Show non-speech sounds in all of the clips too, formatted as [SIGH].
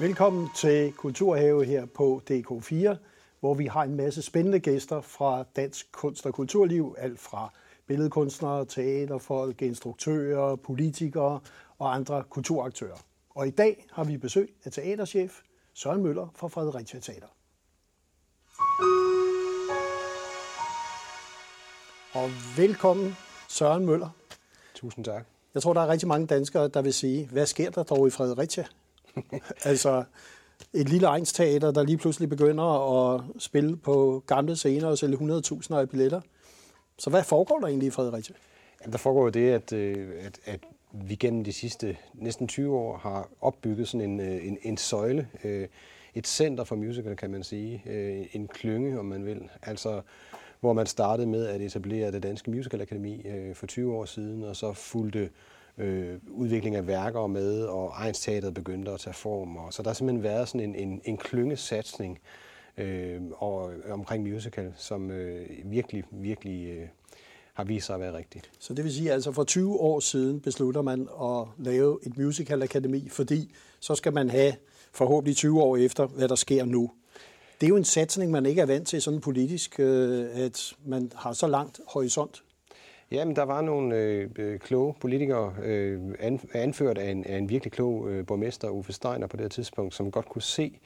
Velkommen til Kulturhave her på DK4, hvor vi har en masse spændende gæster fra dansk kunst- og kulturliv, alt fra billedkunstnere, teaterfolk, instruktører, politikere og andre kulturaktører. Og i dag har vi besøg af teaterchef Søren Møller fra Fredericia Teater. Og velkommen Søren Møller. Tusind tak. Jeg tror, der er rigtig mange danskere, der vil sige, hvad sker der dog i Fredericia? [LAUGHS] altså et lille egensteater, der lige pludselig begynder at spille på gamle scener og sælge 100.000 af billetter. Så hvad foregår der egentlig i Fredericia? Jamen, der foregår jo det, at, øh, at, at vi gennem de sidste næsten 20 år har opbygget sådan en, øh, en, en søjle, øh, et center for musical, kan man sige, en klynge, om man vil. Altså, hvor man startede med at etablere det Danske Musical Akademi for 20 år siden, og så fulgte øh, udvikling af værker med, og egensteateret begyndte at tage form. Og, så der har simpelthen været sådan en, en, en klyngesatsning øh, og, øh, omkring musical, som øh, virkelig, virkelig øh, har vist sig at være rigtigt. Så det vil sige, at altså for 20 år siden beslutter man at lave et musicalakademi, fordi så skal man have forhåbentlig 20 år efter, hvad der sker nu. Det er jo en satsning, man ikke er vant til sådan politisk, øh, at man har så langt horisont. Jamen, der var nogle øh, øh kloge politikere, øh, anført af en, af en virkelig klog øh, borgmester, Uffe Steiner, på det her tidspunkt, som godt kunne se,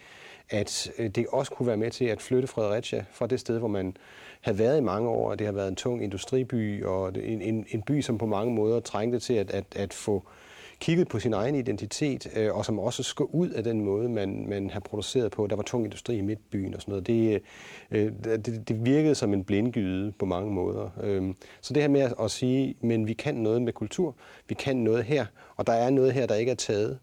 at øh, det også kunne være med til at flytte Fredericia fra det sted, hvor man havde været i mange år, og det har været en tung industriby, og en, en, en by, som på mange måder trængte til at, at, at få øh, kigget på sin egen identitet, øh, og som også skal ud af den måde, man, man har produceret på. Der var tung industri i midtbyen og sådan noget. Det, øh, det, det virkede som en blindgyde på mange måder. Øh, så det her med at, at sige, men vi kan noget med kultur, vi kan noget her, og der er noget her, der ikke er taget.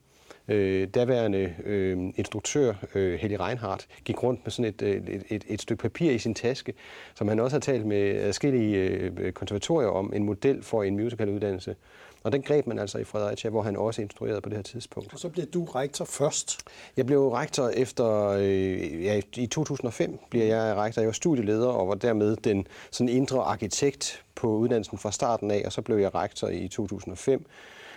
Øh, daværende øh, instruktør øh, Helge Reinhardt gik rundt med sådan et, øh, et, et, et stykke papir i sin taske, som han også har talt med forskellige øh, konservatorier om, en model for en musicaluddannelse. Og den greb man altså i Fredericia, hvor han også instruerede på det her tidspunkt. Og så blev du rektor først? Jeg blev rektor efter, øh, ja, i 2005 bliver jeg rektor. Jeg var studieleder og var dermed den sådan indre arkitekt på uddannelsen fra starten af, og så blev jeg rektor i 2005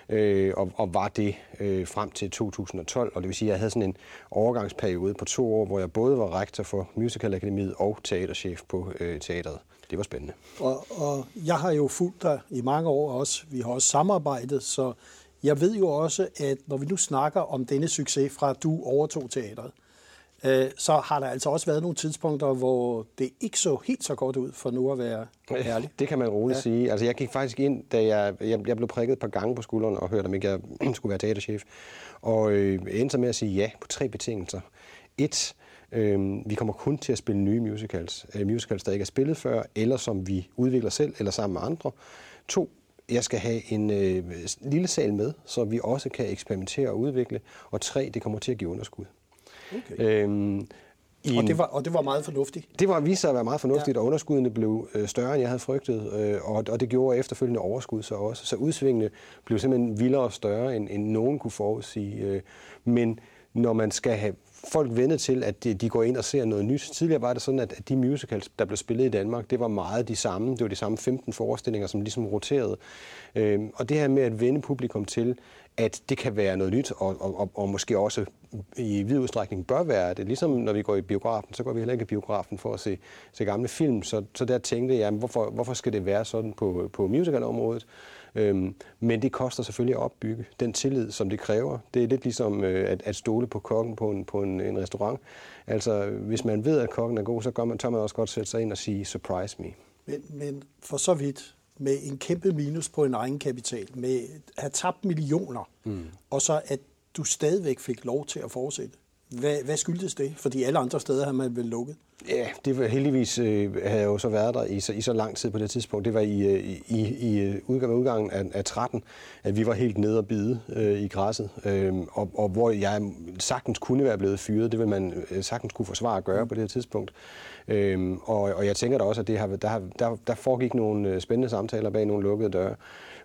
øh, og, og var det øh, frem til 2012. Og det vil sige, at jeg havde sådan en overgangsperiode på to år, hvor jeg både var rektor for Musical Akademiet og teaterchef på øh, teateret det var spændende. Og, og jeg har jo fulgt dig i mange år også. Vi har også samarbejdet, så jeg ved jo også, at når vi nu snakker om denne succes fra at du overtog teatret, øh, så har der altså også været nogle tidspunkter, hvor det ikke så helt så godt ud for nu at være ærlig. Det kan man roligt ja. sige. Altså, jeg gik faktisk ind, da jeg, jeg, jeg blev prikket et par gange på skulderen og hørte, om ikke jeg [CLEARS THROAT] skulle være teaterchef. Og øh, endte med at sige ja på tre betingelser. Et, Øh, vi kommer kun til at spille nye musicals. Øh, musicals, der ikke er spillet før, eller som vi udvikler selv, eller sammen med andre. To, jeg skal have en øh, lille sal med, så vi også kan eksperimentere og udvikle. Og tre, det kommer til at give underskud. Okay. Øhm, i og, det var, og det var meget fornuftigt? Det var vist sig at være meget fornuftigt, ja. og underskuddene blev øh, større, end jeg havde frygtet, øh, og, og det gjorde efterfølgende overskud så også. Så udsvingene blev simpelthen vildere og større, end, end nogen kunne forudsige. Øh, men når man skal have folk vendet til, at de, de går ind og ser noget nyt. Tidligere var det sådan, at de musicals, der blev spillet i Danmark, det var meget de samme. Det var de samme 15 forestillinger, som ligesom roterede. Øhm, og det her med at vende publikum til, at det kan være noget nyt, og, og, og måske også i vid udstrækning bør være det. Ligesom når vi går i biografen, så går vi heller ikke i biografen for at se, se gamle film. Så, så der tænkte jeg, hvorfor, hvorfor skal det være sådan på, på musicalområdet? Øhm, men det koster selvfølgelig at opbygge den tillid, som det kræver. Det er lidt ligesom øh, at, at stole på kokken på en, på en, en restaurant. Altså, hvis man ved, at kokken er god, så gør man, tør man også godt sætte sig ind og sige, surprise me. Men, men for så vidt, med en kæmpe minus på en egen kapital, med at have tabt millioner, mm. og så at du stadigvæk fik lov til at fortsætte. Hvad, hvad skyldtes det? Fordi alle andre steder har man vel lukket. Ja, det var heldigvis øh, havde jeg jo så været der i så, i så lang tid på det tidspunkt. Det var i, øh, i, i, i øh, udgang, udgangen af, af 13, at vi var helt nede og bide øh, i græsset. Øh, og, og hvor jeg sagtens kunne være blevet fyret, det vil man øh, sagtens kunne forsvare at gøre på det her tidspunkt. Øh, og, og jeg tænker da også, at det har, der, der, der foregik nogle øh, spændende samtaler bag nogle lukkede døre.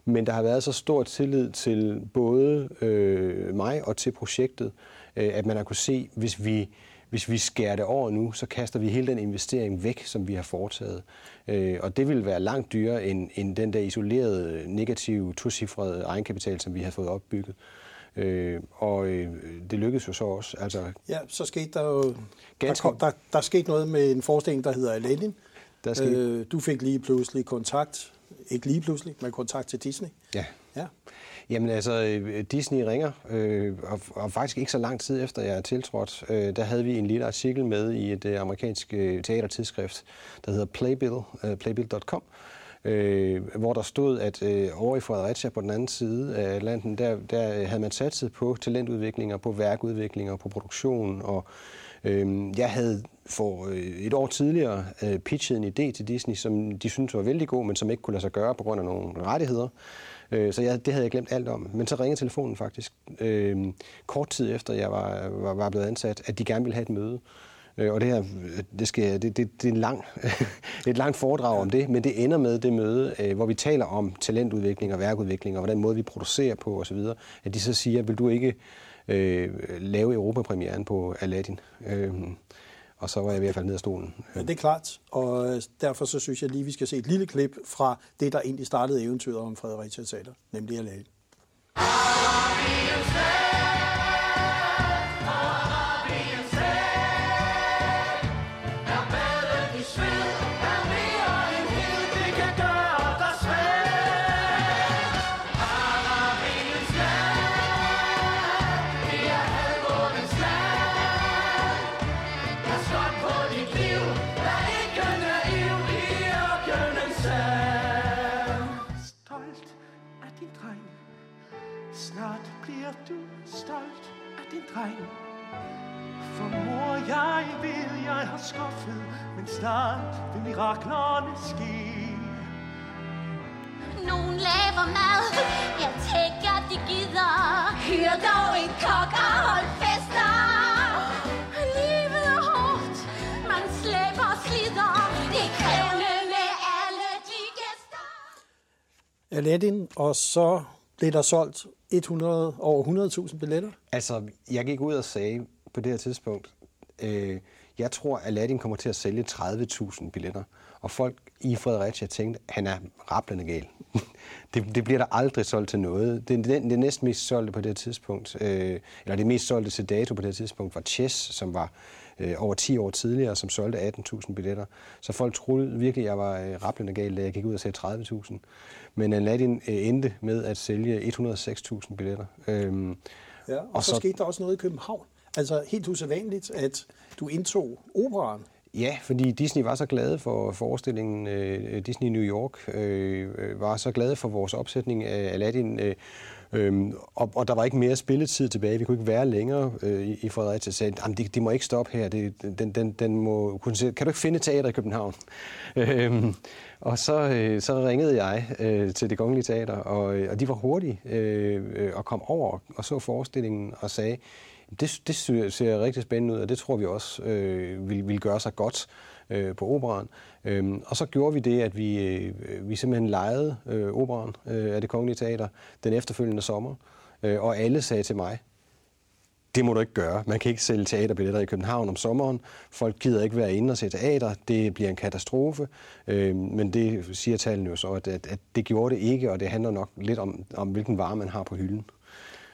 Men der har været så stor tillid til både øh, mig og til projektet, øh, at man har kunne se, hvis vi hvis vi skærer det over nu, så kaster vi hele den investering væk, som vi har foretaget. Øh, og det vil være langt dyrere end, end den der isolerede, negative, tocifrede egenkapital, som vi har fået opbygget. Øh, og øh, det lykkedes jo så også. Altså, ja, så skete der jo... Ganske... Der, kom, der, der skete noget med en forestilling, der hedder Aladdin. Der skete... øh, du fik lige pludselig kontakt, ikke lige pludselig, men kontakt til Disney. Ja. ja. Jamen altså, øh, Disney ringer, øh, og, og faktisk ikke så lang tid efter jeg er tiltrådt, øh, der havde vi en lille artikel med i et øh, amerikansk øh, teatertidsskrift, der hedder Playbill, øh, playbill.com, øh, hvor der stod, at øh, over i Fredericia på den anden side af Atlanten, der, der havde man satset på talentudviklinger, på værkudviklinger, på produktion, og øh, jeg havde for øh, et år tidligere øh, pitchet en idé til Disney, som de syntes var vældig god, men som ikke kunne lade sig gøre på grund af nogle rettigheder. Øh, så jeg, det havde jeg glemt alt om. Men så ringede telefonen faktisk øh, kort tid efter, jeg var, var, var blevet ansat, at de gerne ville have et møde. Øh, og det her, det, skal, det, det, det er en lang, [LAUGHS] et langt foredrag om det, men det ender med det møde, øh, hvor vi taler om talentudvikling og værkudvikling, og hvordan måde vi producerer på osv., at de så siger, vil du ikke øh, lave Europapremieren på Aladdin? Øh, og så var jeg ved at falde ned af stolen. Ja, det er klart, og øh, derfor så synes jeg lige, vi skal se et lille klip fra det, der egentlig startede eventyret om Fredericia Teater, nemlig Aladdin. skuffet, men snart vil miraklerne ske. Nogen laver mad, jeg tænker, de gider. Hyr dog en kok og hold fester. Livet er hårdt, man slæber og slider. Det er krævende med alle de gæster. Aladdin, og så blev der solgt 100, over 100.000 billetter. Altså, jeg gik ud og sagde på det her tidspunkt, øh, jeg tror, at Aladdin kommer til at sælge 30.000 billetter. Og folk i Fredericia tænkte, han er rablende gal. [LAUGHS] det, det bliver der aldrig solgt til noget. Det, det, det næst mest solgte på det tidspunkt, øh, eller det mest solgte til dato på det tidspunkt, var Chess, som var øh, over 10 år tidligere, som solgte 18.000 billetter. Så folk troede virkelig, at jeg var øh, rablende gal, da jeg gik ud og sagde 30.000. Men Aladdin øh, endte med at sælge 106.000 billetter. Øh, ja, og, og så, så skete der også noget i København. Altså helt usædvanligt, at du indtog operan. Ja, fordi Disney var så glade for forestillingen. Øh, Disney New York øh, var så glade for vores opsætning af Aladdin. Øh, Øhm, og, og der var ikke mere spilletid tilbage. Vi kunne ikke være længere øh, i, Fredericia. Så sagde, det, det må ikke stoppe her. Det, den, den, den må kunne se, kan du ikke finde teater i København? [LAUGHS] øhm, og så, øh, så ringede jeg øh, til det kongelige teater, og, øh, og de var hurtige øh, øh og kom over og så forestillingen og sagde, det, det ser rigtig spændende ud, og det tror vi også øh, vil, vil gøre sig godt øh, på operan. Øhm, og så gjorde vi det, at vi, øh, vi simpelthen lejede øh, operan øh, af det kongelige teater den efterfølgende sommer, øh, og alle sagde til mig, det må du ikke gøre. Man kan ikke sælge teaterbilletter i København om sommeren. Folk gider ikke være inde og se teater. Det bliver en katastrofe. Øh, men det siger tallene jo så, at, at, at det gjorde det ikke, og det handler nok lidt om, om hvilken vare man har på hylden.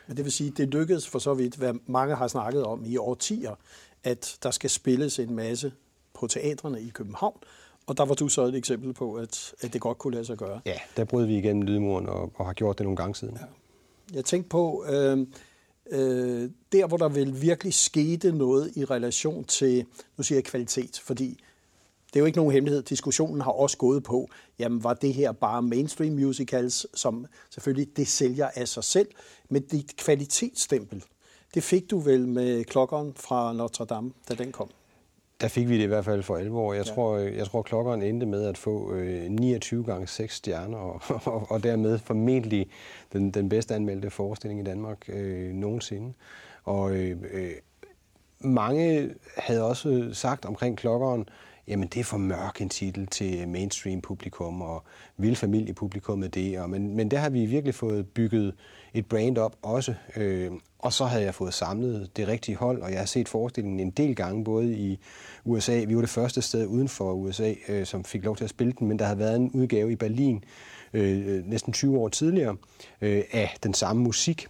Men det vil sige, det lykkedes for så vidt, hvad mange har snakket om i årtier, at der skal spilles en masse på teatrene i København, og der var du så et eksempel på, at, at det godt kunne lade sig gøre. Ja, der brød vi igennem lydmuren og, og har gjort det nogle gange siden. Ja. Jeg tænkte på, øh, øh, der hvor der vel virkelig skete noget i relation til, nu siger jeg kvalitet, fordi det er jo ikke nogen hemmelighed. Diskussionen har også gået på, jamen var det her bare mainstream musicals, som selvfølgelig det sælger af sig selv, men dit kvalitetsstempel, det fik du vel med klokkeren fra Notre Dame, da den kom? Der fik vi det i hvert fald for alvor. Jeg, ja. tror, jeg tror, klokkeren endte med at få øh, 29 gange 6 stjerner, og, [LAUGHS] og, og dermed formentlig den, den bedst anmeldte forestilling i Danmark øh, nogensinde. Og øh, øh, mange havde også sagt omkring klokkeren, jamen det er for mørk en titel til mainstream publikum, og vil familiepublikum med det. Og, men, men der har vi virkelig fået bygget et brand op også. Øh, og så havde jeg fået samlet det rigtige hold, og jeg har set forestillingen en del gange, både i USA. Vi var det første sted uden for USA, øh, som fik lov til at spille den, men der havde været en udgave i Berlin øh, øh næsten 20 år tidligere øh, af den samme musik.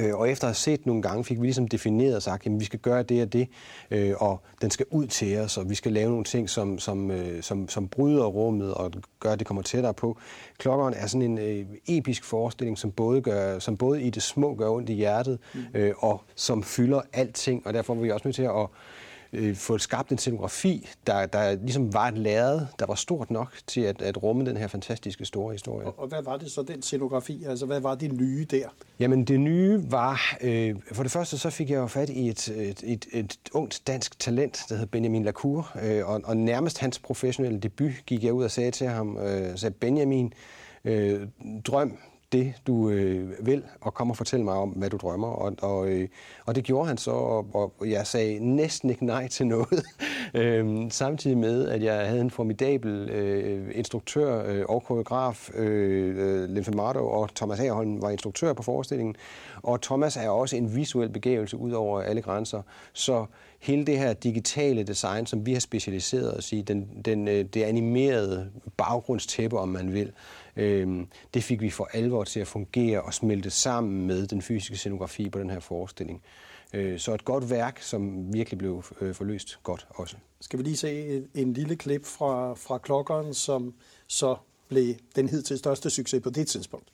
Øh, og efter at have set nogle gange, fik vi ligesom defineret og sagt, at vi skal gøre det og det, øh, og den skal ud til os, og vi skal lave nogle ting, som, som, øh, som, som bryder rummet og gør, at det kommer tættere på. Klokkeren er sådan en episk forestilling, som både, gør, som både i det små gør ondt i hjertet, mm. og som fylder alting, og derfor var vi også nødt til at øh, få skabt en scenografi, der, der ligesom var et lærred, der var stort nok til at, at rumme den her fantastiske store historie. Og, og hvad var det så, den scenografi? Altså, hvad var det nye der? Jamen, det nye var... Øh, for det første, så fik jeg jo fat i et, et, et, et ungt dansk talent, der hed Benjamin Lacour, øh, og, og nærmest hans professionelle debut gik jeg ud og sagde til ham, øh, sagde Benjamin, øh, drøm det, du øh, vil, og kom og fortæl mig om, hvad du drømmer. Og, og, øh, og det gjorde han så, og, og jeg sagde næsten ikke nej til noget. [LAUGHS] øhm, samtidig med, at jeg havde en formidabel øh, instruktør øh, og koreograf, øh, øh Mardo, og Thomas Agerholm var instruktør på forestillingen. Og Thomas er også en visuel begævelse ud over alle grænser. Så hele det her digitale design, som vi har specialiseret os i, den, den, øh, det animerede baggrundstæppe, om man vil, øh, det fik vi for alvor til at fungere og smelte sammen med den fysiske scenografi på den her forestilling. Øh, så et godt værk, som virkelig blev øh, forløst godt også. Skal vi lige se en, en lille klip fra, fra klokkeren, som så blev den hidtil største succes på det tidspunkt.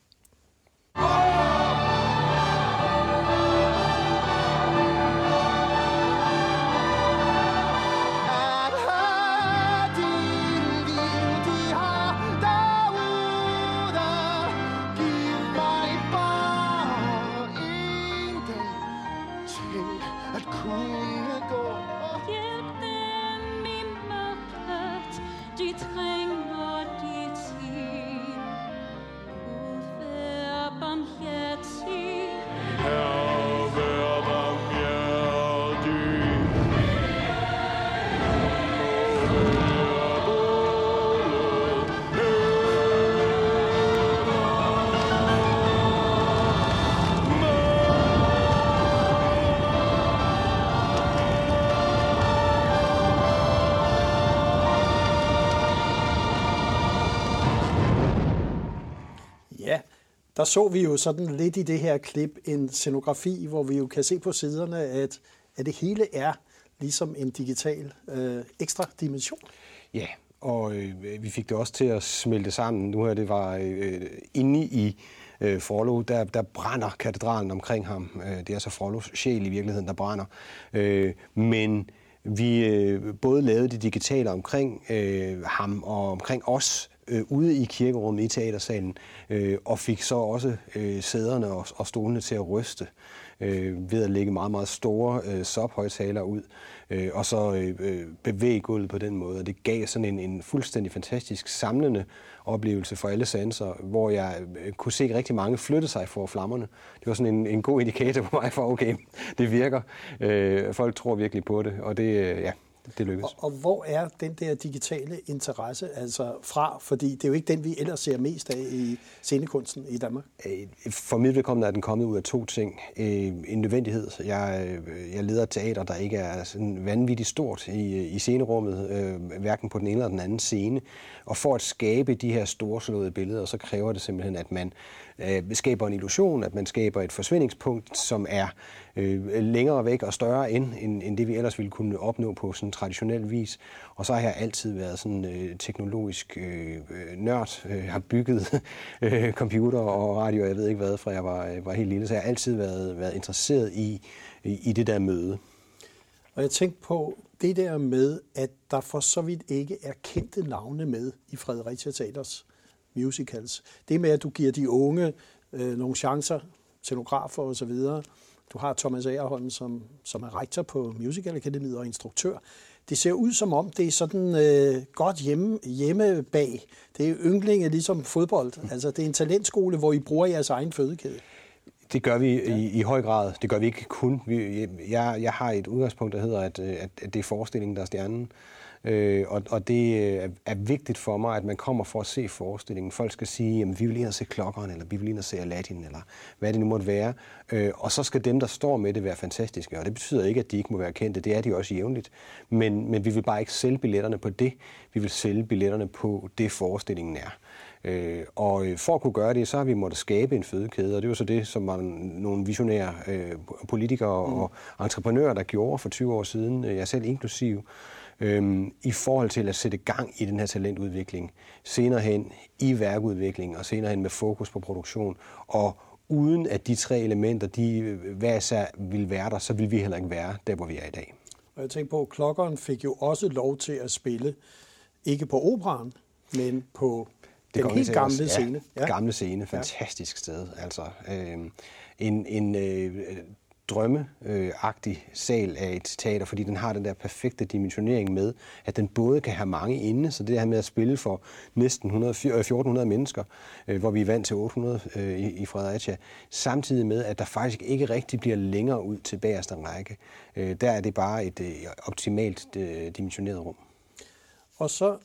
Så vi jo sådan lidt i det her klip en scenografi, hvor vi jo kan se på siderne, at, at det hele er ligesom en digital øh, ekstra dimension. Ja, og øh, vi fik det også til at smelte sammen. Nu her det var øh, inde i øh, Frollo, der, der brænder katedralen omkring ham. Øh, det er så Frollos sjæl i virkeligheden, der brænder. Øh, men vi øh, både lavede det digitale omkring øh, ham og omkring os, øh, ude i kirkerummet i teatersalen, øh, og fik så også øh, sæderne og, og stolene til at ryste øh, ved at lægge meget, meget store øh, sophøjtaler ud, øh, og så øh, øh, bevæge gulvet på den måde. Og det gav sådan en, en fuldstændig fantastisk samlende oplevelse for alle sanser, hvor jeg øh, kunne se rigtig mange flytte sig for flammerne. Det var sådan en, en god indikator for mig for, okay, [LAUGHS] det virker. Øh, folk tror virkelig på det, og det, øh, ja, det lykkedes. Og, og hvor er den der digitale interesse altså fra? Fordi det er jo ikke den, vi ellers ser mest af i scenekunsten i Danmark. Øh, for mit vedkommende er den kommet ud af to ting. Øh, en nødvendighed. Jeg, øh, jeg leder et teater, der ikke er sådan vanvittigt stort i, i scenerummet, hverken på den ene eller den anden scene. Og for at skabe de her storslåede billeder, så kræver det simpelthen, at man skaber en illusion, at man skaber et forsvindingspunkt, som er øh, længere væk og større end, end, end det, vi ellers ville kunne opnå på sådan traditionel vis. Og så har jeg altid været sådan øh, teknologisk øh, øh nørd, øh, har bygget [LAUGHS] øh, computer og radio, og jeg ved ikke hvad, fra jeg var, øh, var helt lille. Så jeg har altid været, været interesseret i, i, i det der møde. Og jeg tænkte på det der med, at der for så vidt ikke er kendte navne med i Fredericia Teaters musicals. Det med, at du giver de unge øh, nogle chancer, scenografer osv., du har Thomas Agerholm, som, som er rektor på Musical Academy og instruktør. Det ser ud som om, det er sådan øh, godt hjemme, hjemme bag. Det er yndlinge ligesom fodbold. Altså, det er en talentskole, hvor I bruger jeres egen fødekæde. Det gør vi ja. i, i høj grad. Det gør vi ikke kun. Vi, jeg, jeg har et udgangspunkt, der hedder, at, at det er forestillingen, der er stjernen. Øh, og, og det øh, er vigtigt for mig, at man kommer for at se forestillingen. Folk skal sige, at vi vil og se klokkeren, eller vi vil og se Aladdin, eller hvad det nu måtte være. Øh, og så skal dem, der står med det, være fantastiske. Og det betyder ikke, at de ikke må være kendte. Det er de også jævnligt. Men, men vi vil bare ikke sælge billetterne på det. Vi vil sælge billetterne på det, forestillingen er. Øh, og for at kunne gøre det, så har vi måttet skabe en fødekæde, og det var så det, som var nogle visionære øh, politikere mm. og entreprenører, der gjorde for 20 år siden, jeg selv inklusiv øhm, i forhold til at sætte gang i den her talentudvikling. Senere hen i værkudvikling og senere hen med fokus på produktion. Og uden at de tre elementer, de hver især vil være der, så vil vi heller ikke være der, hvor vi er i dag. Og jeg tænker på, at klokkeren fik jo også lov til at spille, ikke på operan, men på det den helt gamle ja, scene. Ja, gamle scene. Fantastisk ja. sted. Altså, øh, en, en øh, drømmeagtig sal af et teater, fordi den har den der perfekte dimensionering med, at den både kan have mange inde, så det her med at spille for næsten 100, 1400 øh, mennesker, øh, hvor vi er vant til 800 øh, i Fredericia, samtidig med, at der faktisk ikke rigtig bliver længere ud til bagerste række. Der er det bare et optimalt dimensioneret rum. Og så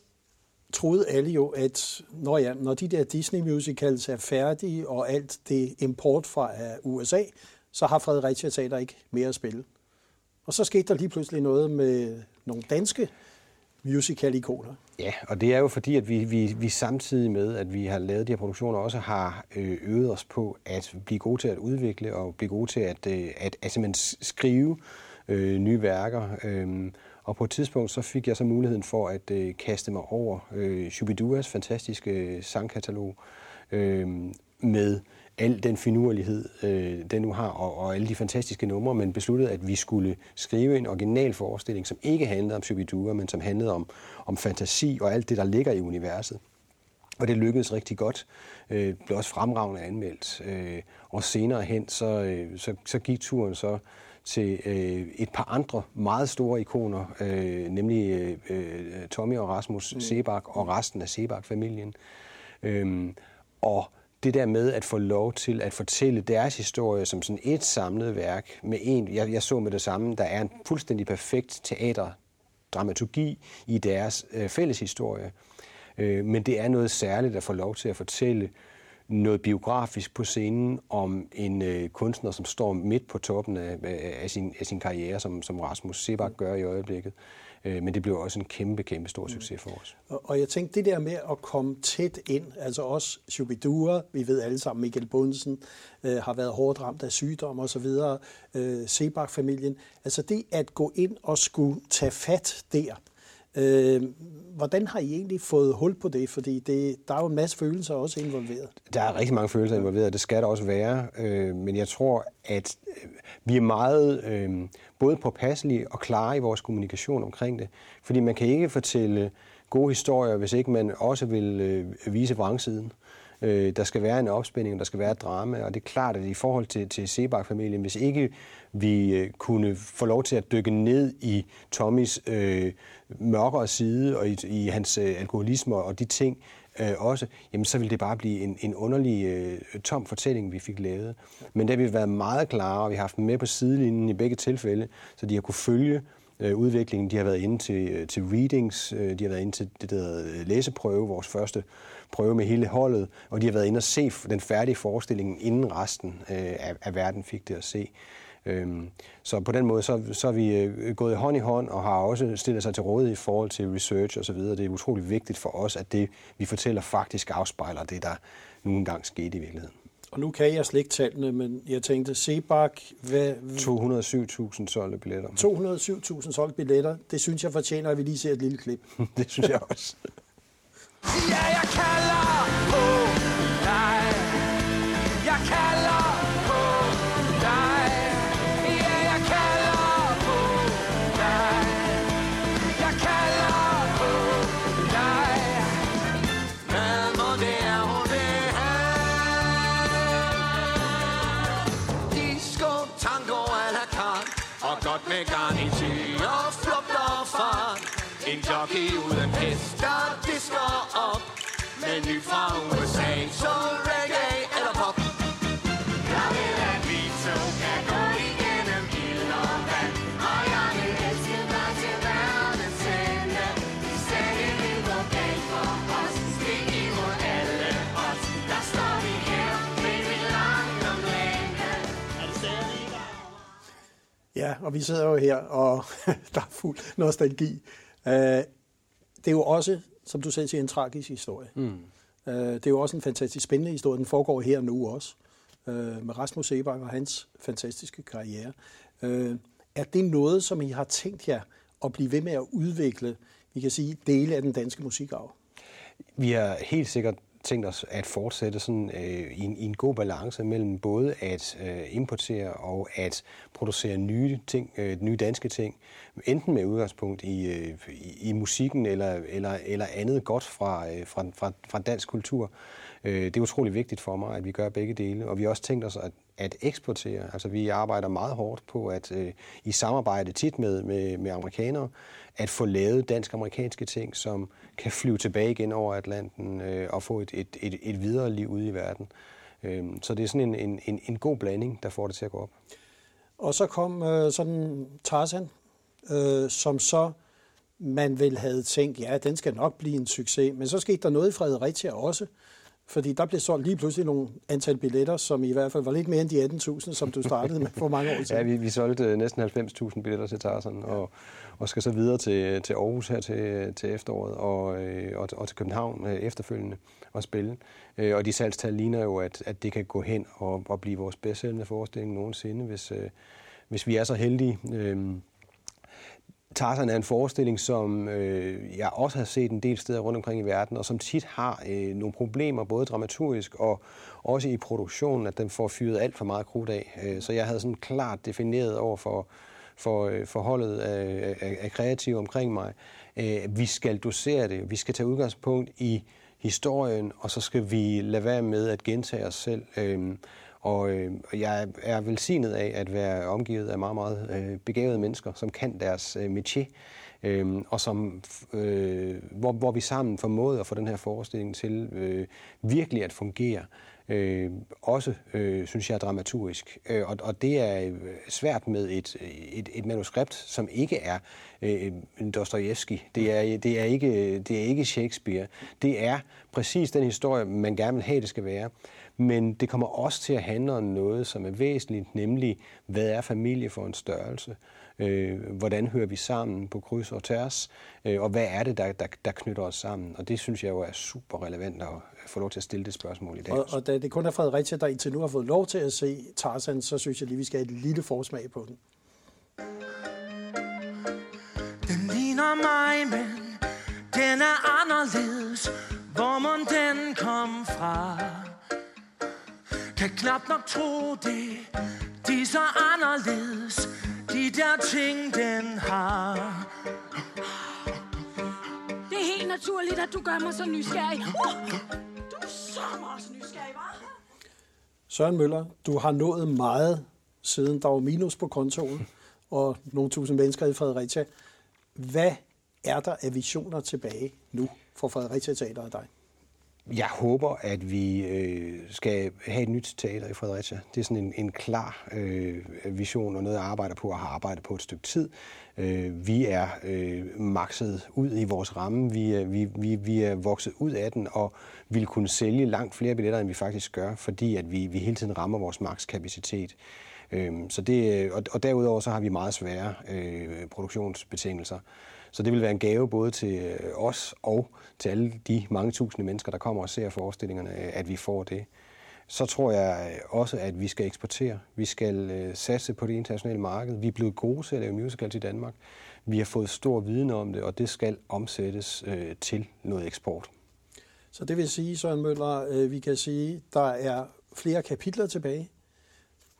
troede alle jo, at når, ja, når de der Disney musicals er færdige, og alt det import fra USA, så har Fredericia Teater ikke mere at spille. Og så skete der lige pludselig noget med nogle danske musical-ikoner. Ja, og det er jo fordi, at vi, vi, vi samtidig med, at vi har lavet de her produktioner, også har øh, øvet os på at blive gode til at udvikle og blive gode til at, øh, at, at, at skrive øh, nye værker. Øh, og på et tidspunkt så fik jeg så muligheden for at øh, kaste mig over øh, Shubiduas fantastiske øh, sangkatalog øh, med al den finurlighed, øh, den nu har, og, og alle de fantastiske numre, men besluttede, at vi skulle skrive en original forestilling, som ikke handlede om Shubidua, men som handlede om, om fantasi og alt det, der ligger i universet. Og det lykkedes rigtig godt. Øh, blev også fremragende anmeldt. Øh, og senere hen, så, øh, så, så gik turen så til øh, et par andre meget store ikoner, øh, nemlig øh, øh Tommy og Rasmus mm. Sebak og resten af Sebak-familien. Øh, og det der med at få lov til at fortælle deres historie som sådan et samlet værk med en, jeg, jeg så med det samme, der er en fuldstændig perfekt teaterdramaturgi i deres øh, fælles historie. Øh, men det er noget særligt at få lov til at fortælle noget biografisk på scenen om en øh, kunstner, som står midt på toppen af, af, sin, af sin karriere, som, som Rasmus Sebak gør i øjeblikket. Øh, Øh, men det blev også en kæmpe, kæmpe stor succes for os. Og jeg tænkte, det der med at komme tæt ind, altså også Shubidua, vi ved alle sammen, Michael Bunsen øh, har været hårdt ramt af sygdom og så videre, øh, Sebak-familien, altså det at gå ind og skulle tage fat der, Øh, hvordan har I egentlig fået hul på det? Fordi det, der er jo en masse følelser også involveret. Der er rigtig mange følelser involveret, det skal der også være. Øh, men jeg tror, at øh, vi er meget øh, både påpasselige og klare i vores kommunikation omkring det. Fordi man kan ikke fortælle gode historier, hvis ikke man også vil øh, vise vrangsiden. Øh, der skal være en opspænding, der skal være et drama, og det er klart, at i forhold til, til Sebak-familien, hvis ikke vi øh, kunne få lov til at dykke ned i Tommys øh, mørkere side og i, i hans øh, alkoholisme og de ting øh, også, jamen så ville det bare blive en, en underlig øh, tom fortælling, vi fik lavet. Men der har vi været meget klare, og vi har haft dem med på sidelinjen i begge tilfælde, så de har kunne følge øh, udviklingen. De har været inde til, øh, til readings, øh, de har været inde til det der øh, læseprøve, vores første prøve med hele holdet, og de har været inde og se den færdige forestilling, inden resten øh, af, af verden fik det at se. Øhm, så på den måde, så, så er vi øh, gået hånd i hånd og har også stillet sig til rådighed i forhold til research osv. Det er utrolig vigtigt for os, at det, vi fortæller, faktisk afspejler det, der nu engang skete i virkeligheden. Og nu kan jeg slet ikke tallene, men jeg tænkte, Sebak... Hvad... 207.000 solgte billetter. 207.000 solgte billetter. Det synes jeg fortjener, at vi lige ser et lille klip. [LAUGHS] det synes jeg også. ja, jeg kalder på jockey uden hest, der disker op. Menu fra USA, så og vi sidder jo her, og [LAUGHS] der er fuld nostalgi. Øh, det er jo også, som du selv siger, en tragisk historie. Mm. Øh, det er jo også en fantastisk spændende historie. Den foregår her nu også, øh, med Rasmus Sebak og hans fantastiske karriere. Øh, er det noget, som I har tænkt jer at blive ved med at udvikle, vi kan sige, dele af den danske musikarv? Vi har helt sikkert tænkt os at fortsætte sådan, øh, i, en, i en god balance mellem både at øh, importere og at producere nye ting, øh, nye danske ting, enten med udgangspunkt i, øh, i, i musikken eller, eller, eller andet godt fra, øh, fra, fra, fra dansk kultur. Øh, det er utrolig vigtigt for mig, at vi gør begge dele, og vi har også tænkt os at, at eksportere. Altså vi arbejder meget hårdt på at øh, i samarbejde tit med, med, med amerikanere, at få lavet dansk-amerikanske ting, som kan flyve tilbage igen over Atlanten øh, og få et, et, et, et videre liv ude i verden. Øh, så det er sådan en, en, en, en god blanding, der får det til at gå op. Og så kom øh, sådan Tarzan, øh, som så man vel havde tænkt, ja, den skal nok blive en succes. Men så skete der noget i Fredericia også, fordi der blev solgt lige pludselig nogle antal billetter, som i hvert fald var lidt mere end de 18.000, som du startede med for mange år siden. [LAUGHS] Ja, vi, vi solgte øh, næsten 90.000 billetter til Tarzan, og, og skal så videre til, til Aarhus her til, til efteråret, og, øh, og, og til København øh, efterfølgende og spille. Og de salgstal ligner jo, at, at det kan gå hen og, og blive vores bedst sælgende forestilling nogensinde, hvis, hvis vi er så heldige. Tarzan er en forestilling, som øh, jeg også har set en del steder rundt omkring i verden, og som tit har øh, nogle problemer, både dramaturgisk og også i produktionen, at den får fyret alt for meget krudt af. Øh, så jeg havde sådan klart defineret over for, for øh, forholdet af, af, af kreative omkring mig, øh, vi skal dosere det, vi skal tage udgangspunkt i historien, og så skal vi lade være med at gentage os selv. Øh, og øh, jeg er velsignet af at være omgivet af meget, meget øh, begavede mennesker, som kan deres øh, métier, øh, og som, øh, hvor, hvor vi sammen formåede at få den her forestilling til øh, virkelig at fungere. Øh, også, øh, synes jeg, dramaturgisk. Øh, og, og det er øh, svært med et, et, et manuskript, som ikke er øh, Dostojevski. Det er, det, er ikke, det er ikke Shakespeare. Det er præcis den historie, man gerne vil have, det skal være. Men det kommer også til at handle om noget, som er væsentligt, nemlig hvad er familie for en størrelse? Øh, hvordan hører vi sammen på kryds og tværs? Øh, og hvad er det, der, der, der knytter os sammen? Og det synes jeg jo er super relevant at få lov til at stille det spørgsmål i dag. Og, og da det kun er Fredericia, der indtil nu har fået lov til at se Tarzan, så synes jeg lige, vi skal have et lille forsmag på den. Den ligner mig, men den er anderledes. Hvor må den kom fra? Kan knap nok tro det De er så anderledes De der ting den har Det er helt naturligt at du gør mig så nysgerrig uh, Du er så meget nysgerrig, hva'? Søren Møller, du har nået meget siden der var minus på kontoen og nogle tusind mennesker i Fredericia. Hvad er der af visioner tilbage nu for Fredericia Teater og dig? Jeg håber, at vi øh, skal have et nyt teater i Fredericia. Det er sådan en, en klar øh, vision og noget, jeg arbejder på og har arbejdet på et stykke tid. Øh, vi er øh, makset ud i vores ramme. Vi er, vi, vi, vi er vokset ud af den og vil kunne sælge langt flere billetter, end vi faktisk gør, fordi at vi, vi hele tiden rammer vores makskapacitet. Øh, så det, øh, og, og derudover så har vi meget svære øh, produktionsbetingelser. Så det vil være en gave både til øh, os og til alle de mange tusinde mennesker, der kommer og ser forestillingerne, øh, at vi får det. Så tror jeg øh, også, at vi skal eksportere. Vi skal satse på det internationale marked. Vi er blevet gode til at lave musicals i Danmark. Vi har fået stor viden om det, og det skal omsættes til noget eksport. Så det vil sige, Søren Møller, vi kan sige, der er flere kapitler tilbage.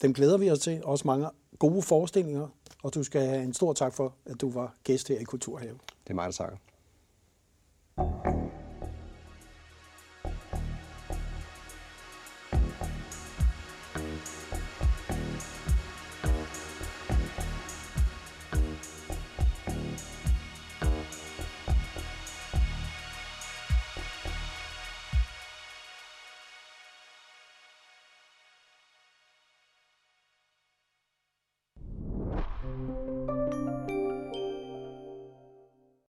Dem glæder vi os til. Også mange gode forestillinger og du skal have en stor tak for, at du var gæst her i Kulturhave. Det er mig, der takker.